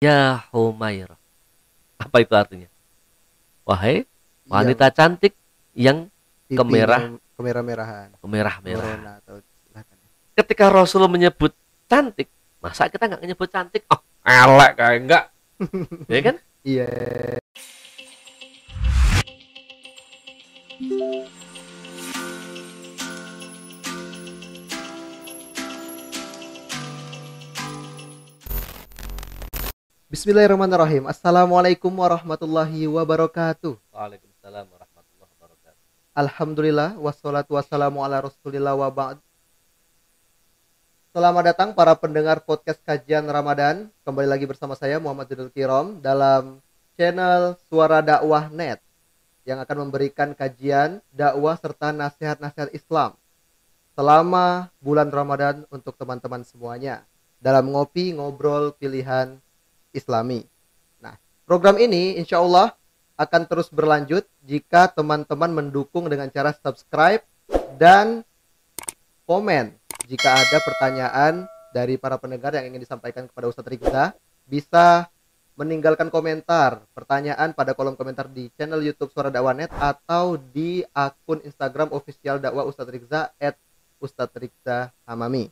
Ya Humairah. Apa itu artinya? Wahai wanita Yang cantik yang kemerah. kemerah-merahan kemerah-merah. Ketika Rasul menyebut cantik, masa kita nggak nyebut cantik? Oh, elek kayak enggak. ya kan? iya Bismillahirrahmanirrahim. Assalamualaikum warahmatullahi wabarakatuh. Waalaikumsalam warahmatullahi wabarakatuh. Alhamdulillah wassalatu wassalamu ala rasulillah wa ba'd. Selamat datang para pendengar podcast kajian Ramadan. Kembali lagi bersama saya Muhammad Judul Kirom dalam channel Suara Dakwah Net yang akan memberikan kajian, dakwah serta nasihat-nasihat Islam selama bulan Ramadan untuk teman-teman semuanya dalam ngopi ngobrol pilihan Islami. Nah, program ini insya Allah akan terus berlanjut jika teman-teman mendukung dengan cara subscribe dan komen. Jika ada pertanyaan dari para pendengar yang ingin disampaikan kepada Ustadz Rizza, bisa meninggalkan komentar, pertanyaan pada kolom komentar di channel YouTube Suara Dakwah Net atau di akun Instagram official dakwah Ustadz Rizza at Ustadz Rizza Hamami.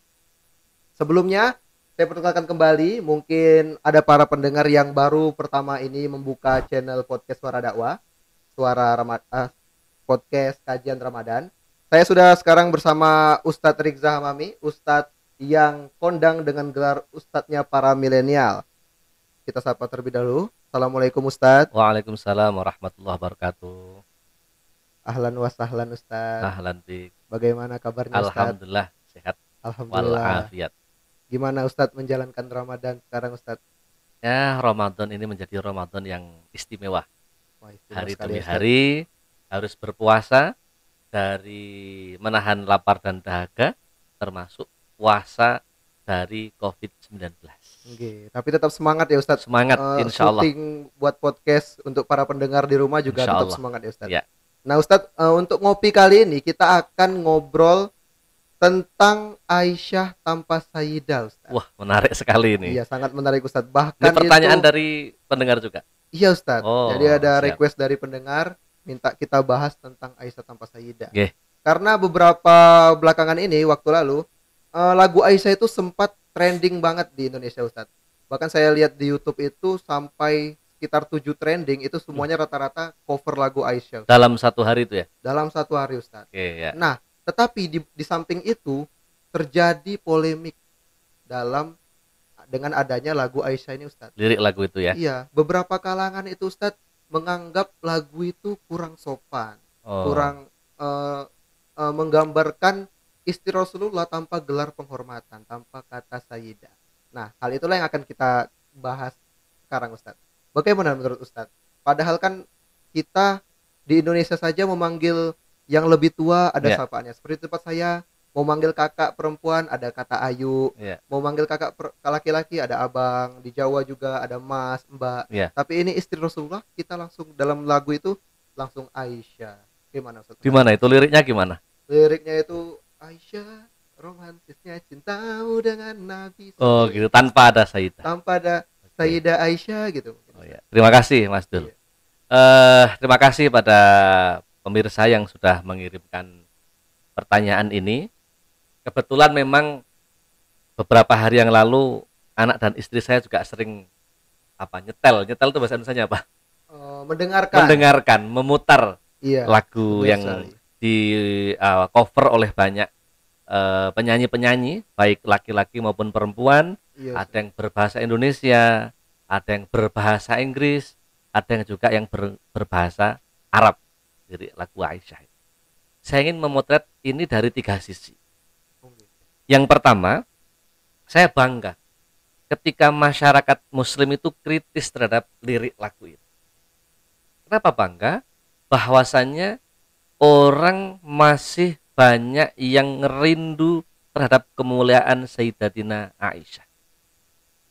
Sebelumnya, saya perkenalkan kembali, mungkin ada para pendengar yang baru pertama ini membuka channel podcast Suara Dakwah, Suara Ramad ah, podcast kajian Ramadan. Saya sudah sekarang bersama Ustadz Rizza Hamami, Ustadz yang kondang dengan gelar Ustadznya para milenial. Kita sapa terlebih dahulu. Assalamualaikum Ustadz. Waalaikumsalam warahmatullahi wabarakatuh. Ahlan wa sahlan Ustadz. Ahlan bik. Bagaimana kabarnya Ustadz? Alhamdulillah sehat Alhamdulillah. walafiat. Gimana Ustadz menjalankan Ramadan sekarang Ustadz? Ya, Ramadan ini menjadi Ramadan yang istimewa. Wah, istimewa Hari demi Ustadz. hari harus berpuasa dari menahan lapar dan dahaga termasuk puasa dari COVID-19. Oke, tapi tetap semangat ya Ustadz. Semangat Eh, insya Allah. buat podcast untuk para pendengar di rumah juga Insya tetap Allah. semangat ya Ustadz. Ya. Nah Ustadz, eh, untuk ngopi kali ini kita akan ngobrol tentang Aisyah tanpa Sayyidah Ustadz. Wah, menarik sekali ini. Iya, sangat menarik Ustadz. Ini Bahkan pertanyaan itu, dari pendengar juga. Iya Ustadz. Oh, Jadi ada siap. request dari pendengar minta kita bahas tentang Aisyah tanpa Sayyidah. Oke. Karena beberapa belakangan ini waktu lalu eh, lagu Aisyah itu sempat trending banget di Indonesia Ustadz. Bahkan saya lihat di YouTube itu sampai sekitar 7 trending itu semuanya rata-rata cover lagu Aisyah Ustadz. Dalam satu hari itu ya. dalam satu hari Ustadz. Oke, ya. Nah, tetapi di, di samping itu terjadi polemik dalam dengan adanya lagu Aisyah ini Ustadz. Lirik lagu itu ya. Iya, beberapa kalangan itu Ustadz menganggap lagu itu kurang sopan, Oh. kurang eh, eh, menggambarkan istri Rasulullah tanpa gelar penghormatan, tanpa kata Sayyidah. Nah, hal itulah yang akan kita bahas sekarang Ustadz. Bagaimana menurut Ustadz? Padahal kan kita di Indonesia saja memanggil yang lebih tua ada Ya. sapaannya. Seperti tempat saya mau manggil kakak perempuan ada kata Ayu, Iya. mau manggil kakak laki-laki ada abang, di Jawa juga ada Mas, Mbak. Iya. Tapi ini istri Rasulullah kita langsung dalam lagu itu langsung Aisyah. Gimana Ustaz? Gimana itu liriknya gimana? Liriknya itu Aisyah romantisnya cintamu dengan Nabi Oh, gitu tanpa ada Sayyidah. tanpa ada. Sayyidah Aisyah gitu. Oh ya. Terima kasih Mas Dul. Iya. Eh, terima kasih pada pemirsa yang sudah mengirimkan pertanyaan ini. Kebetulan memang beberapa hari yang lalu anak dan istri saya juga sering apa nyetel nyetel itu bahasa Indonesia apa Eh, mendengarkan. mendengarkan memutar Iya. lagu yang di uh, cover oleh banyak uh, penyanyi-penyanyi baik laki-laki maupun perempuan Iya. ada yang berbahasa Indonesia, ada yang berbahasa Inggris, ada yang juga yang ber- berbahasa Arab. Jadi lagu Aisyah. Saya ingin memotret ini dari tiga sisi. Yang pertama, saya bangga ketika masyarakat Muslim itu kritis terhadap lirik lagu itu. Kenapa bangga? Bahwasannya orang masih banyak yang ngerindu terhadap kemuliaan Sayyidatina Aisyah.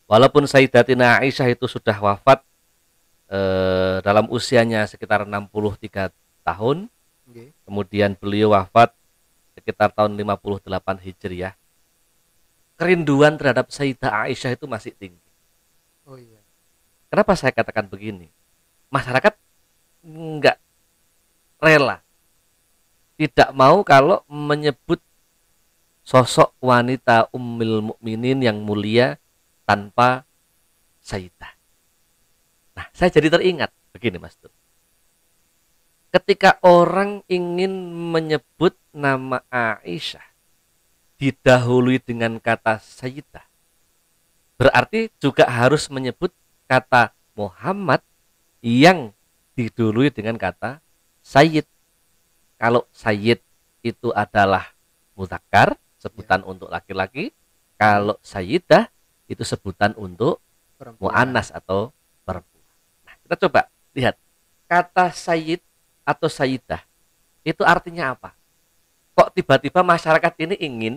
Walaupun Sayyidatina Aisyah itu sudah wafat eh, dalam usianya sekitar 63 tahun, Oke. kemudian beliau wafat sekitar tahun 58 Hijriah. Kerinduan terhadap Sayyidah Aisyah itu masih tinggi. Oh iya. Kenapa saya katakan begini? Masyarakat nggak rela, tidak mau kalau menyebut sosok wanita ummil mukminin yang mulia tanpa Sayyidah. Nah, saya jadi teringat begini Mas Tur. Ketika orang ingin menyebut nama Aisyah didahului dengan kata Sayyidah, berarti juga harus menyebut kata Muhammad yang didului dengan kata Sayyid. Kalau Sayyid itu adalah mutakar, sebutan ya. untuk laki-laki. Kalau Sayyidah itu sebutan untuk mu'anas atau perempuan. Nah, kita coba lihat kata Sayyid atau Sayyidah itu artinya apa? Kok tiba-tiba masyarakat ini ingin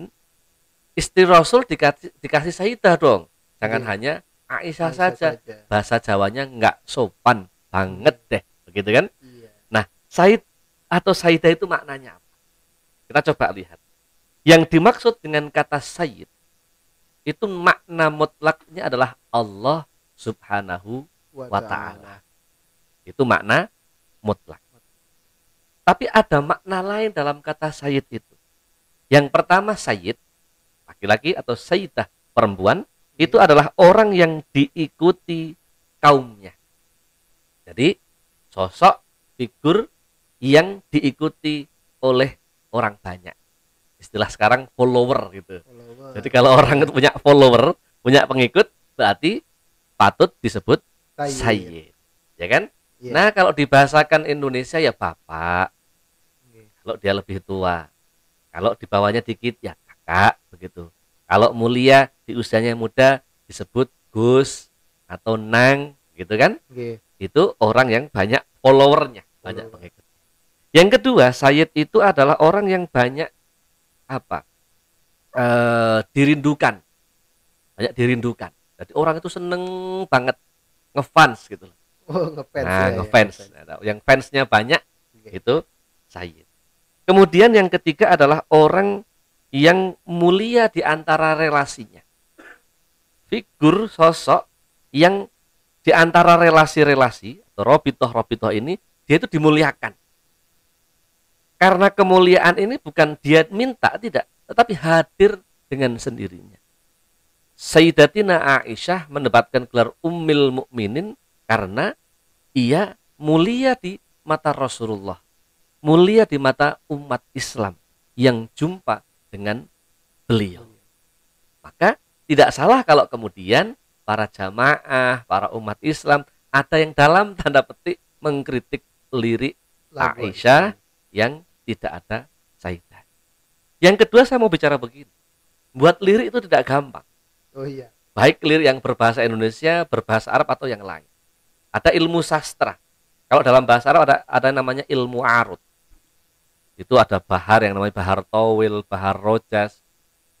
istri Rasul dikasih, dikasih Sayyidah dong? Jangan hmm. hanya Aisyah, Aisyah saja. saja. Bahasa Jawanya nggak sopan banget hmm. deh, begitu kan? Iya. Nah, Said atau Sayyidah itu maknanya apa? Kita coba lihat. Yang dimaksud dengan kata Sayyid itu makna mutlaknya adalah Allah Subhanahu wa taala. Itu makna mutlak. Tapi ada makna lain dalam kata sayyid itu. Yang pertama sayyid, laki-laki atau sayyidah perempuan, itu adalah orang yang diikuti kaumnya. Jadi sosok figur yang diikuti oleh orang banyak. Istilah sekarang follower gitu. Follower. Jadi kalau orang itu punya follower, punya pengikut, berarti patut disebut sayyid. Ya kan? Yeah. Nah, kalau dibahasakan Indonesia ya bapak. Kalau dia lebih tua. Kalau di bawahnya dikit ya kakak begitu. Kalau mulia di usianya muda disebut Gus atau Nang gitu kan? Okay. Itu orang yang banyak followernya, banyak pengikut. Yang kedua, Sayyid itu adalah orang yang banyak apa? E, dirindukan. Banyak dirindukan. Jadi orang itu seneng banget ngefans gitu Oh, ngefans. Nah, ya, ngefans. Ya, nah, yang fansnya banyak okay. itu Sayyid. Kemudian yang ketiga adalah orang yang mulia di antara relasinya. Figur sosok yang di antara relasi-relasi robitoh-robitoh ini dia itu dimuliakan. Karena kemuliaan ini bukan dia minta tidak, tetapi hadir dengan sendirinya. Sayyidatina Aisyah mendapatkan gelar Ummil Mukminin karena ia mulia di mata Rasulullah, mulia di mata umat Islam yang jumpa dengan beliau. Maka tidak salah kalau kemudian para jamaah, para umat Islam ada yang dalam tanda petik mengkritik lirik Aisyah yang tidak ada Sayyidah. Yang kedua saya mau bicara begini. Buat lirik itu tidak gampang. Oh iya. Baik lirik yang berbahasa Indonesia, berbahasa Arab atau yang lain. Ada ilmu sastra. Kalau dalam bahasa Arab ada ada namanya ilmu arut itu ada bahar yang namanya bahar towil, bahar rojas,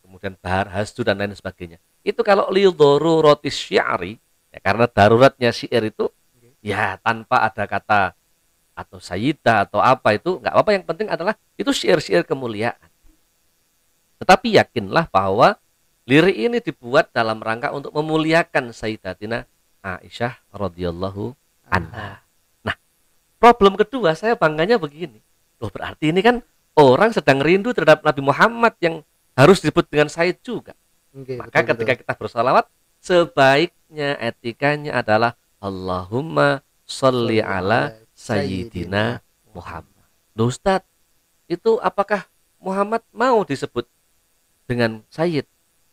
kemudian bahar hasdu dan lain sebagainya. Itu kalau liudoru roti syiari, ya karena daruratnya syair itu ya tanpa ada kata atau sayyidah atau apa itu nggak apa-apa yang penting adalah itu syair-syair kemuliaan. Tetapi yakinlah bahwa lirik ini dibuat dalam rangka untuk memuliakan Sayyidatina Aisyah radhiyallahu anha. Nah, problem kedua saya bangganya begini. Loh berarti ini kan orang sedang rindu terhadap Nabi Muhammad yang harus disebut dengan Said juga. Okay, Maka betul, ketika betul. kita bersalawat, sebaiknya etikanya adalah Allahumma sholli ala Sayyidina Muhammad. Loh Ustaz, itu apakah Muhammad mau disebut dengan Sayyid?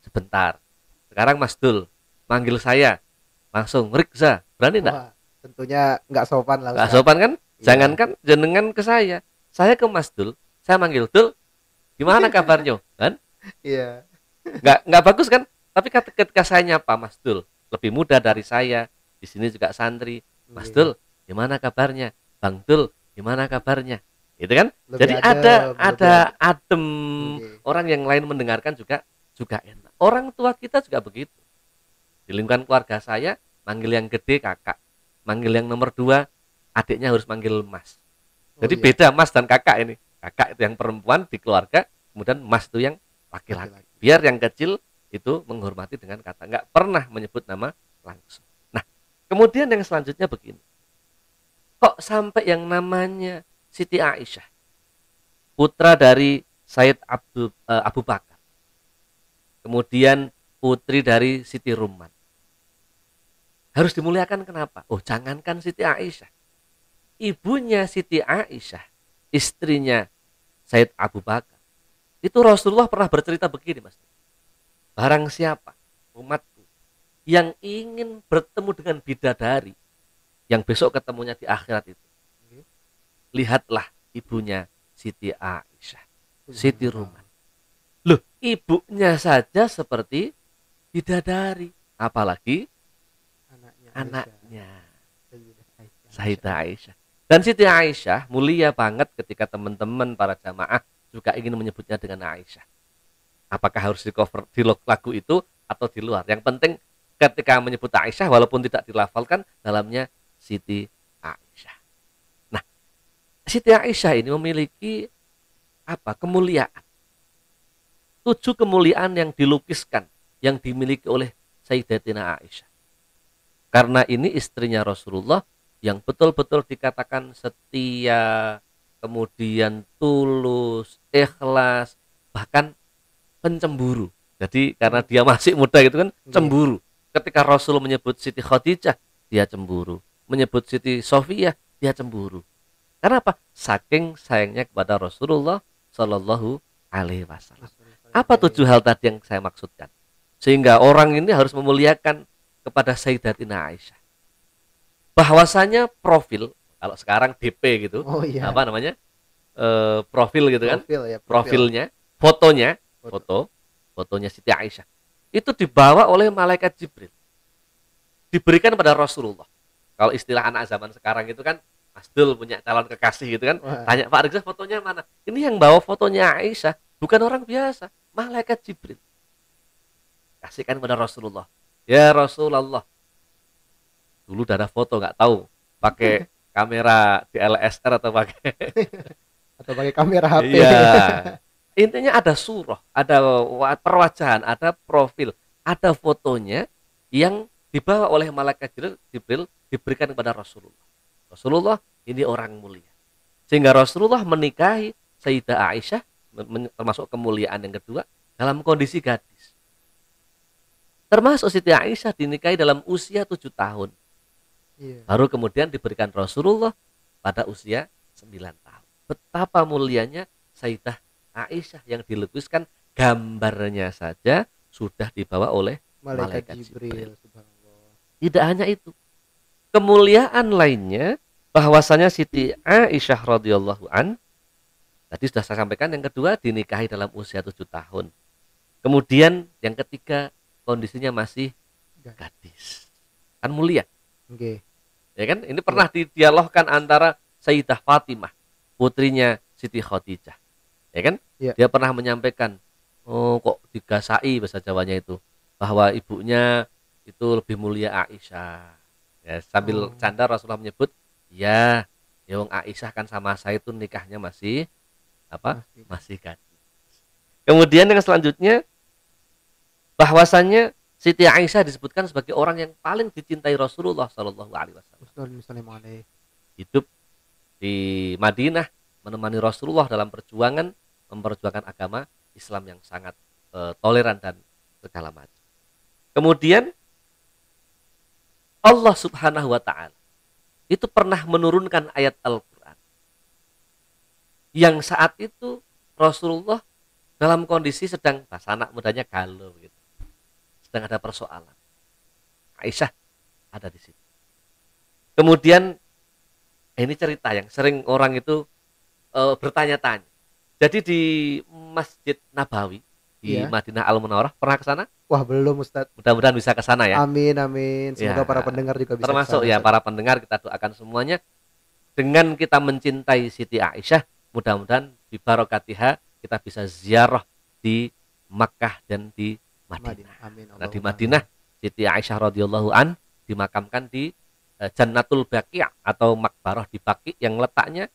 Sebentar. Sekarang Mas Dul manggil saya langsung Rikza, berani enggak? Tentunya nggak sopan lah. Nggak sopan kan? Ya. Jangankan jenengan ke saya, saya ke Mas Dul saya manggil Dul gimana kabarnya? Kan? Iya. Nggak nggak bagus kan? Tapi ketika saya nyapa Mas Dul lebih muda dari saya di sini juga santri. Mas iya. Dul gimana kabarnya? Bang Dul gimana kabarnya? Gitu kan? Lebih jadi ada ada adem. okay. orang yang lain mendengarkan juga juga enak. Orang tua kita juga begitu. Di lingkungan keluarga saya manggil yang gede kakak manggil yang nomor dua adiknya harus manggil mas jadi oh, iya. beda mas dan kakak ini. Kakak itu yang perempuan di keluarga, kemudian mas itu yang laki-laki. Biar yang kecil itu menghormati dengan kata, nggak pernah menyebut nama langsung. Nah, Kemudian yang selanjutnya begini. Kok sampai yang namanya Siti Aisyah, putra dari Said Abdul, uh, Abu Bakar. Kemudian putri dari Siti Ruman. Harus dimuliakan kenapa? Oh, jangankan Siti Aisyah. Ibunya Siti Aisyah, istrinya Said Abu Bakar. Itu Rasulullah pernah bercerita begini, Mas. Barang siapa umatku yang ingin bertemu dengan bidadari yang besok ketemunya di akhirat itu. Lihatlah ibunya Siti Aisyah, Siti Ruman. Loh, ibunya saja seperti bidadari, apalagi anaknya Sayyidah Aisyah. Dan Siti Aisyah mulia banget ketika teman-teman para jamaah juga ingin menyebutnya dengan Aisyah. Apakah harus di cover di lagu itu atau di luar? Yang penting ketika menyebut Aisyah walaupun tidak dilafalkan dalamnya Siti Aisyah. Nah, Siti Aisyah ini memiliki apa? Kemuliaan. Tujuh kemuliaan yang dilukiskan yang dimiliki oleh Sayyidatina Aisyah. Karena ini istrinya Rasulullah yang betul-betul dikatakan setia, kemudian tulus, ikhlas, bahkan pencemburu. Jadi karena dia masih muda gitu kan, iya. cemburu. Ketika Rasul menyebut Siti Khadijah, dia cemburu. Menyebut Siti Sofia, dia cemburu. Karena apa? Saking sayangnya kepada Rasulullah Shallallahu Alaihi Wasallam. Apa tujuh hal tadi yang saya maksudkan? Sehingga orang ini harus memuliakan kepada Sayyidatina Aisyah. Bahwasanya profil kalau sekarang DP gitu, oh, iya. apa namanya? E, profil gitu kan? Profil, ya, profil. Profilnya, fotonya, foto. foto, fotonya Siti Aisyah. Itu dibawa oleh malaikat Jibril. Diberikan pada Rasulullah. Kalau istilah anak zaman sekarang itu kan Mas Dul punya calon kekasih gitu kan. Wah. Tanya Pak Rizal fotonya mana? Ini yang bawa fotonya Aisyah, bukan orang biasa, malaikat Jibril. Kasihkan pada Rasulullah. Ya Rasulullah. Dulu udah ada foto nggak tahu pakai kamera DLSR atau pakai atau pakai kamera HP. Iya. Intinya ada surah, ada perwajahan, ada profil, ada fotonya yang dibawa oleh malaikat Jibril, Jibril diberikan kepada Rasulullah. Rasulullah ini orang mulia. Sehingga Rasulullah menikahi Sayyidah Aisyah termasuk kemuliaan yang kedua dalam kondisi gadis. Termasuk Siti Aisyah dinikahi dalam usia tujuh tahun. Yeah. Baru kemudian diberikan Rasulullah pada usia sembilan tahun. Betapa mulianya Sayyidah Aisyah yang dilukiskan gambarnya saja sudah dibawa oleh malaikat, malaikat Jibril. Jibril. Tidak hanya itu. Kemuliaan lainnya bahwasanya Siti Aisyah radhiyallahu an tadi sudah saya sampaikan yang kedua dinikahi dalam usia tujuh tahun. Kemudian yang ketiga kondisinya masih gadis. Kan mulia. Okay. Ya kan? Ini pernah didialogkan antara Sayyidah Fatimah, putrinya Siti Khadijah. Ya kan? Ya. Dia pernah menyampaikan, oh kok digasai bahasa Jawanya itu, bahwa ibunya itu lebih mulia Aisyah. Ya, sambil oh. canda Rasulullah menyebut, ya, ya Aisyah kan sama saya itu nikahnya masih apa? Masih, masih gadis. Kemudian yang selanjutnya bahwasannya Siti Aisyah disebutkan sebagai orang yang paling dicintai Rasulullah Shallallahu Alaihi Wasallam. Hidup di Madinah menemani Rasulullah dalam perjuangan memperjuangkan agama Islam yang sangat e, toleran dan segala macam. Kemudian Allah Subhanahu wa taala itu pernah menurunkan ayat Al-Qur'an yang saat itu Rasulullah dalam kondisi sedang bahasa anak mudanya galau gitu sedang ada persoalan. Aisyah ada di situ. Kemudian ini cerita yang sering orang itu e, bertanya-tanya. Jadi di Masjid Nabawi di iya. Madinah Al Munawwarah pernah ke sana? Wah, belum Ustaz. Mudah-mudahan bisa ke sana ya. Amin amin. Semoga ya, para pendengar juga bisa Termasuk ya para pendengar kita doakan semuanya dengan kita mencintai Siti Aisyah, mudah-mudahan di barokatiha kita bisa ziarah di Makkah dan di Madinah. Amin. Nah, di Madinah Siti Aisyah radhiyallahu an dimakamkan di uh, Jannatul Baqi' atau makbarah di Baqi yang letaknya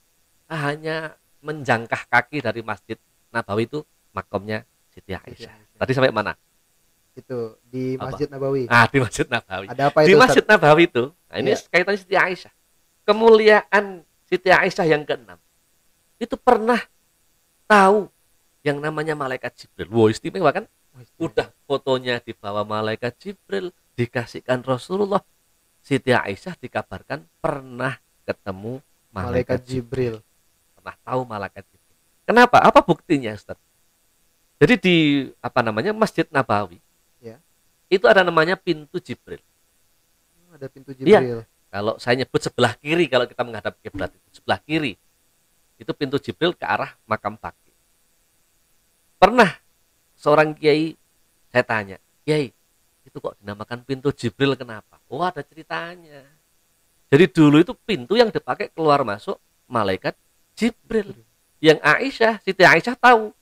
hanya menjangkah kaki dari Masjid Nabawi itu makamnya Siti Aisyah. Siti Aisyah. Tadi sampai mana? Itu di Masjid apa? Nabawi. Ah, di Masjid Nabawi. Ada apa itu? Di Masjid Nabawi itu Nah, ini Iya. kaitannya Siti Aisyah. Kemuliaan Siti Aisyah yang keenam. Itu pernah tahu yang namanya malaikat Jibril. Wow, istimewa kan? Udah fotonya dibawa malaikat Jibril, dikasihkan Rasulullah. Siti Aisyah dikabarkan pernah ketemu malaikat malaikat Jibril. Jibril. Pernah tahu malaikat Jibril. Kenapa? Apa buktinya, Ustaz? Jadi di apa namanya Masjid Nabawi, Ya. itu ada namanya pintu Jibril. Ada pintu Iya. Jibril. Kalau saya nyebut sebelah kiri kalau kita menghadap kiblat itu sebelah kiri itu pintu Jibril ke arah makam Baki. Pernah seorang kiai saya tanya, kiai itu kok dinamakan pintu Jibril kenapa? Oh ada ceritanya. Jadi dulu itu pintu yang dipakai keluar masuk malaikat Jibril. Yang Aisyah, Siti Aisyah tahu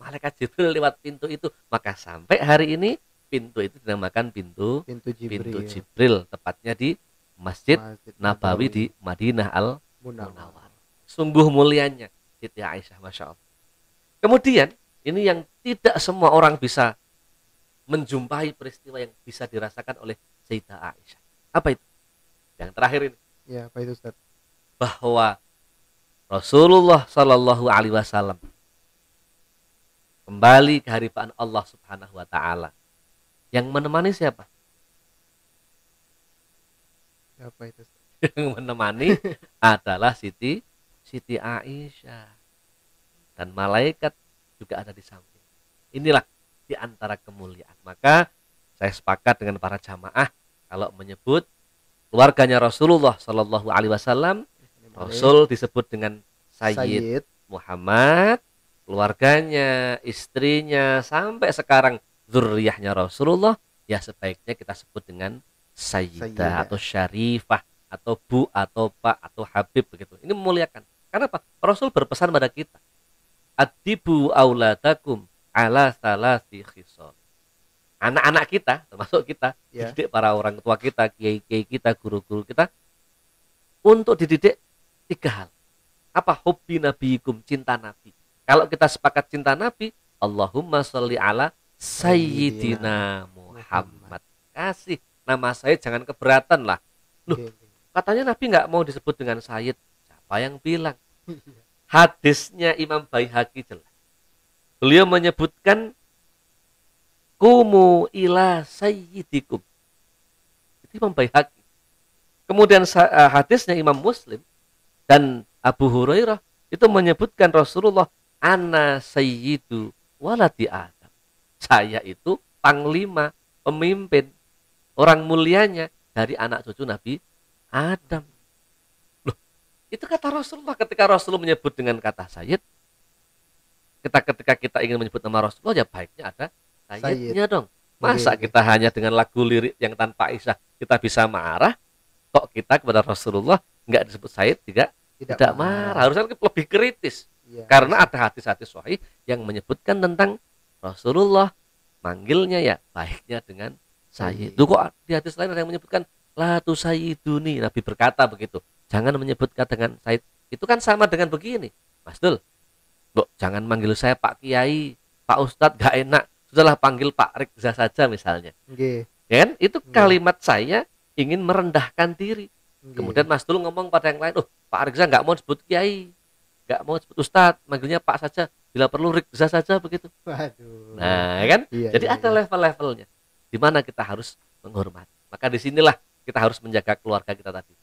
malaikat Jibril lewat pintu itu. Maka sampai hari ini pintu itu dinamakan pintu Pintu Jibril. pintu Jibril tepatnya di Masjid Masjid Nabawi di Madinah Al. Munawwar. Sungguh mulianya Siti Aisyah, masya Allah. Kemudian ini yang tidak semua orang bisa menjumpai peristiwa yang bisa dirasakan oleh Sayyidah Aisyah. Apa itu? Yang terakhir ini Ya, apa itu Ustaz? bahwa Rasulullah Shallallahu Alaihi Wasallam kembali ke haribaan Allah Subhanahu Wa Taala. Yang menemani siapa? Apa itu? Ustaz? yang menemani adalah Siti Siti Aisyah dan malaikat juga ada di samping. Inilah di antara kemuliaan. Maka saya sepakat dengan para jamaah kalau menyebut keluarganya Rasulullah Shallallahu Alaihi Wasallam, Rasul disebut dengan Sayyid Sayyid. Muhammad, keluarganya, istrinya, sampai sekarang zuriyahnya Rasulullah, ya sebaiknya kita sebut dengan Sayyidah Sayyidah. atau Syarifah atau Bu atau Pak atau Habib begitu. Ini memuliakan. Karena apa? Rasul berpesan pada kita. Adibu auladakum ala salasi khisal. Anak-anak kita, termasuk kita, Ya. dididik para orang tua kita, kiai-kiai kita, guru-guru kita untuk dididik tiga hal. Apa hobi nabiikum cinta nabi. Kalau kita sepakat cinta nabi, Allahumma sholli ala sayyidina Muhammad. Kasih nama saya jangan keberatan lah. Loh. Katanya nabi nggak mau disebut dengan sayyid. Siapa yang bilang? Hadisnya Imam Baihaqi jelas. Beliau menyebutkan kumu ila sayyidikum. Itu Imam Baihaqi. Kemudian eh, hadisnya Imam Muslim dan Abu Hurairah itu menyebutkan Rasulullah ana sayyidu waladi Adam. Saya itu panglima, pemimpin, orang mulianya dari anak cucu Nabi Adam. Itu kata Rasulullah ketika Rasulullah menyebut dengan kata sayyid. Kita ketika kita ingin menyebut nama Rasulullah ya baiknya ada sayyidnya dong. Masa Oke, oke. kita hanya dengan lagu lirik yang tanpa isah kita bisa marah? Kok kita kepada Rasulullah nggak disebut sayyid tidak tidak marah. Harusnya lebih kritis. Iya. Karena ada hadis-hadis sahih yang menyebutkan tentang Rasulullah manggilnya ya baiknya dengan Sayyid. sayyid. Loh kok di hadis lain ada yang menyebutkan la tu sayyiduni. Nabi berkata begitu. Jangan menyebutkan dengan sayyid. Itu kan sama dengan begini. Mas Dul. Loh, jangan manggil saya Pak Kiai, Pak Ustadz gak enak. Sudahlah panggil Pak Rikza saja misalnya. Oke, Ya kan? Itu kalimat saya ingin merendahkan diri. oke. Kemudian Mas Dul ngomong pada yang lain, oh Pak Rikza nggak mau disebut Kiai, nggak mau disebut Ustadz, manggilnya Pak saja, bila perlu Rikza saja begitu. Waduh. Nah, kan? Iya, Jadi iya, ada iya. level-levelnya, di mana kita harus menghormati. Maka di sinilah kita harus menjaga keluarga kita tadi.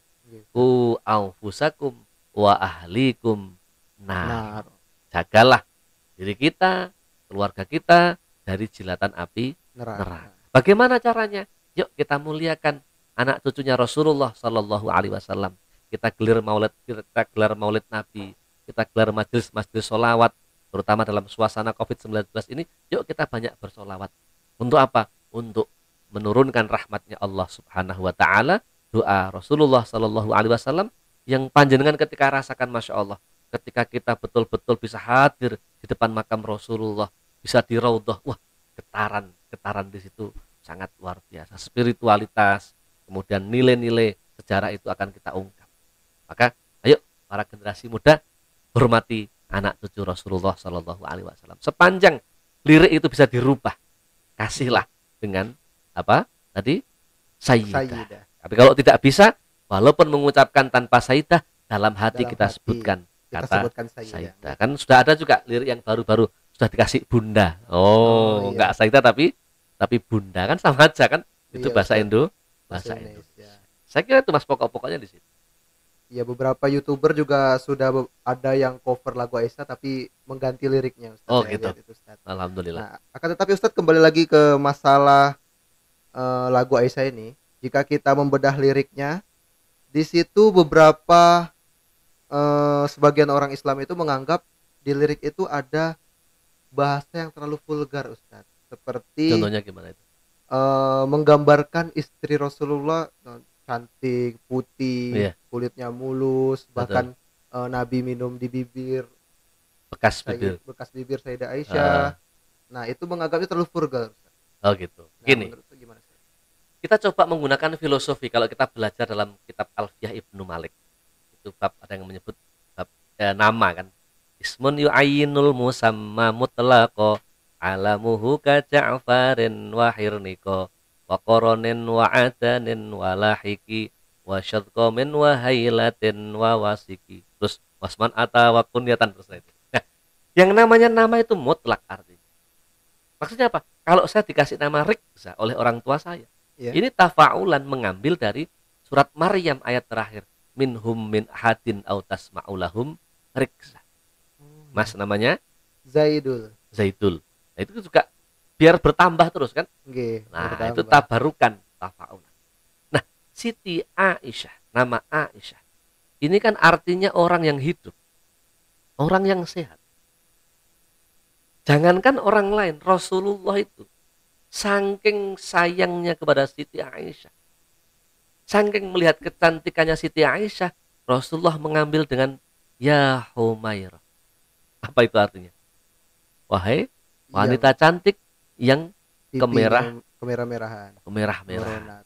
Ku anfusakum wa ahlikum nah. Nar. Jagalah diri kita, keluarga kita dari jilatan api Neraka. neraka. Bagaimana caranya? Yuk kita muliakan anak cucunya Rasulullah Shallallahu Alaihi Wasallam. Kita gelar maulid, kita gelar maulid Nabi, kita gelar majelis majelis solawat, terutama dalam suasana COVID-19 ini. Yuk kita banyak bersolawat. Untuk apa? Untuk menurunkan rahmatnya Allah Subhanahu Wa Taala. Doa Rasulullah Shallallahu Alaihi Wasallam yang panjenengan ketika rasakan masya Allah, ketika kita betul-betul bisa hadir di depan makam Rasulullah, bisa di raudhah, wah getaran getaran di situ sangat luar biasa. Spiritualitas kemudian nilai-nilai sejarah itu akan kita ungkap. Maka ayo para generasi muda hormati anak cucu Rasulullah Shallallahu Alaihi Wasallam. Sepanjang lirik itu bisa dirubah kasihlah dengan apa? Tadi sayyidah. Sayyidah. Tapi kalau tidak bisa, walaupun mengucapkan tanpa saidah, dalam hati Dalam kita hati sebutkan kita kata sebutkan Sayyidah. saidah. Kan sudah ada juga lirik yang baru-baru sudah dikasih bunda. Oh, Oh, iya. enggak saidah tapi tapi bunda kan sama aja kan? Itu Iya, bahasa. Indo, Bahasa Indo. Indonesia. Saya kira itu Mas pokok-pokoknya di situ. Ya beberapa youtuber juga sudah ada yang cover lagu Aisyah tapi mengganti liriknya Ustaz. Oh, gitu. itu, Ustaz. Alhamdulillah. Nah, akan tetapi Ustadz kembali lagi ke masalah eh, lagu Aisyah ini. Jika kita membedah liriknya, di situ beberapa eh, sebagian orang Islam itu menganggap di lirik itu ada bahasa yang terlalu vulgar Ustadz. Seperti Contohnya gimana itu? eh, menggambarkan istri Rasulullah eh, cantik, putih, Iya. kulitnya mulus, Betul. bahkan eh, Nabi minum di bibir Bekas bibir. bekas bibir Sayyidah Aisyah. Ah. Nah, itu menganggapnya terlalu vulgar. Ustaz. Oh gitu. Nah, Gini, menurut lu gimana Ustaz? Kita coba menggunakan filosofi kalau kita belajar dalam kitab Alfiyah Ibnu Malik. Itu bab ada yang menyebut bab eh, nama kan. Ismun yu'ayyinul musamma mutlaqo alamuhu ka Ja'farin wa hirniko wa qoronin wa adanin wa lahiki wa syadqamin wa hailatin wa wasiki. Terus wasman ata wa kunyatan terus itu. Nah, yang namanya nama itu mutlak artinya. Maksudnya apa? Kalau saya dikasih nama Rikza oleh orang tua saya, Iya. ini tafaulan mengambil dari surat Maryam ayat terakhir. Minhum min hadin au tasma'ulahum Rikza. Mas namanya Zaidul. Zaidul. Nah, itu juga biar bertambah terus kan? Nggih. Nah, bertambah. itu tabarukan tafaulan. Nah, Siti Aisyah, nama Aisyah. Ini kan artinya orang yang hidup. Orang yang sehat. Jangankan orang lain, Rasulullah itu saking sayangnya kepada Siti Aisyah. Saking melihat kecantikannya Siti Aisyah, Rasulullah mengambil dengan ya Humairah. Apa itu artinya? Wahai wanita cantik yang Yang kemerah. kemerah-merahan. kemerah-merah.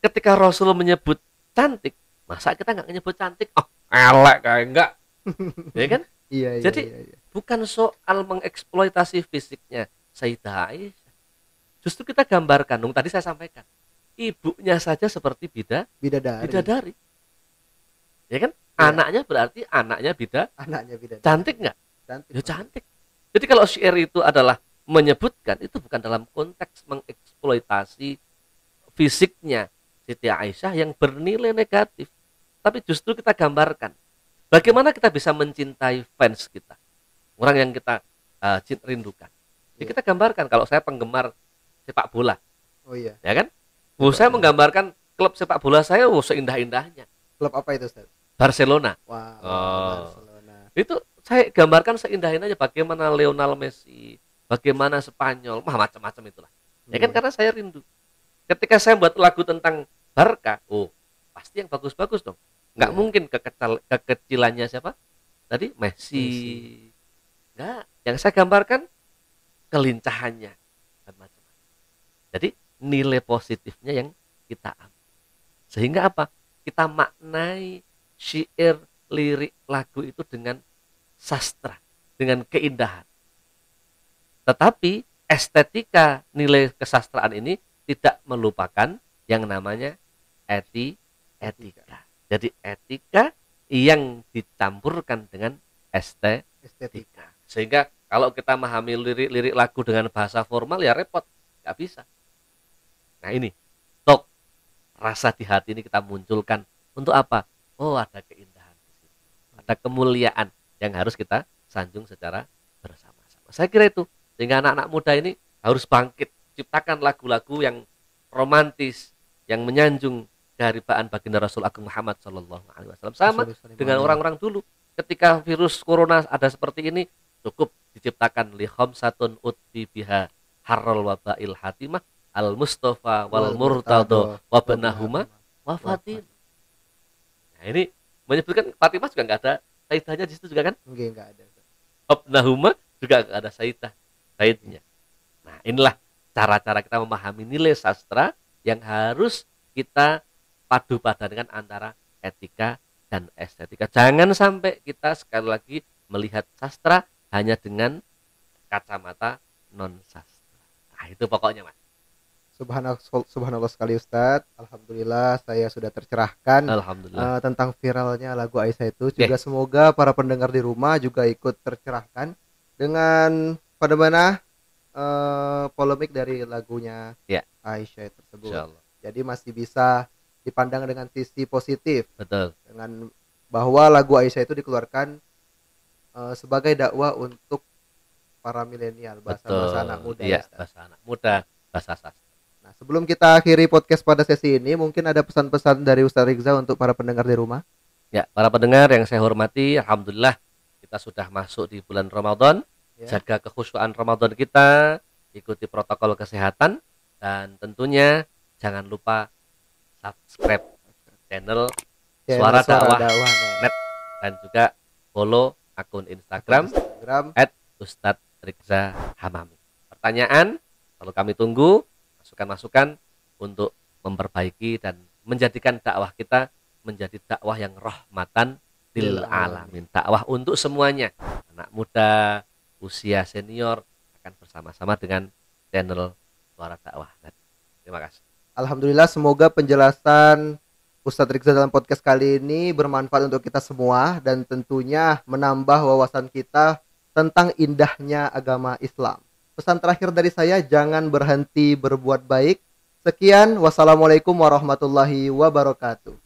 Ketika Rasul menyebut cantik, masa kita nggak menyebut cantik? Oh, elek kayak enggak. ya kan? Iya, iya, Jadi, iya, iya. Bukan soal mengeksploitasi fisiknya Sayyidah Aisyah. Justru kita gambarkan, dong tadi saya sampaikan. Ibunya saja seperti bida, bidadari. bidadari. Ya kan? Ya. Anaknya berarti anaknya bida, Anaknya bidadari. cantik nggak? Cantik. Ya cantik. Jadi kalau syair itu adalah menyebutkan itu bukan dalam konteks mengeksploitasi fisiknya Siti Aisyah yang bernilai negatif. Tapi justru kita gambarkan bagaimana kita bisa mencintai fans kita. Orang yang kita uh, rindukan. Ya, Iya. kita gambarkan kalau saya penggemar sepak bola, Oh iya. ya kan? Oh, saya menggambarkan klub sepak bola saya oh, seindah-indahnya. Klub apa itu, Ustaz? Barcelona. Wah, Oh. Barcelona. itu saya gambarkan seindah-indahnya bagaimana Lionel Messi, bagaimana Spanyol, mah macam-macam itulah. Ya kan Iya. karena saya rindu. Ketika saya buat lagu tentang Barca, oh pasti yang bagus-bagus dong. Nggak Iya. mungkin kekecil, kekecilannya siapa? Tadi Messi. Messi. Nggak. Yang saya gambarkan kelincahannya. Jadi nilai positifnya yang kita ambil. Sehingga apa? Kita maknai syair, lirik, lagu itu dengan sastra, dengan keindahan. Tetapi estetika nilai kesastraan ini tidak melupakan yang namanya eti etika. Jadi etika yang dicampurkan dengan estetika. estetika. Sehingga kalau kita memahami lirik-lirik lagu dengan bahasa formal ya repot, nggak bisa. Nah ini, tok. Rasa di hati ini kita munculkan. Untuk apa? Oh ada keindahan di situ, ada kemuliaan yang harus kita sanjung secara bersama-sama. Saya kira itu. Sehingga anak-anak muda ini harus bangkit, ciptakan lagu-lagu yang romantis, yang menyanjung keharibaan baginda Rasul Agung Muhammad Shallallahu Alaihi Wasallam. Sama dengan orang-orang dulu. Ketika virus corona ada seperti ini cukup diciptakan li khamsatun utbi biha harral wabail hatimah al mustafa wal murtado wa benahuma wafatin nah ini menyebutkan Fatimah juga nggak ada saidahnya di situ juga kan Enggak, enggak ada. Abnahuma juga nggak ada saidah saidnya nah inilah cara-cara kita memahami nilai sastra yang harus kita padu padankan antara etika dan estetika. Jangan sampai kita sekali lagi melihat sastra hanya dengan kacamata non sastra. Nah, itu pokoknya, Mas. Subhanallah, subhanallah sekali Ustadz. Alhamdulillah saya sudah tercerahkan Alhamdulillah. uh, tentang viralnya lagu Aisyah itu. Juga semoga para pendengar di rumah juga ikut tercerahkan dengan pada mana uh, polemik dari lagunya Ya. Aisyah tersebut. Insyaallah. Jadi masih bisa dipandang dengan sisi positif Betul. dengan bahwa lagu Aisyah itu dikeluarkan uh, sebagai dakwah untuk para milenial bahasa bahasa anak muda. Iya, ya, bahasa anak muda, bahasa sastra. Sebelum kita akhiri podcast pada sesi ini, mungkin ada pesan-pesan dari Ustaz Rizza untuk para pendengar di rumah. Ya, para pendengar yang saya hormati, alhamdulillah kita sudah masuk di bulan Ramadan. Ya. Jaga kekhusyuan Ramadan kita, ikuti protokol kesehatan dan tentunya jangan lupa subscribe channel Ya, Suara Dakwah Dakwah, Net. dan juga follow akun Instagram Instagram. Ustadz Rizza Hamami. Pertanyaan lalu kami tunggu masukan-masukan untuk memperbaiki dan menjadikan dakwah kita menjadi dakwah yang rahmatan lil alamin. Dakwah untuk semuanya. Anak muda, usia senior akan bersama-sama dengan channel Suara Dakwah. Terima kasih. Alhamdulillah semoga penjelasan Ustadz Rizza dalam podcast kali ini bermanfaat untuk kita semua dan tentunya menambah wawasan kita tentang indahnya agama Islam. Pesan terakhir dari saya jangan berhenti berbuat baik. Sekian wassalamualaikum warahmatullahi wabarakatuh.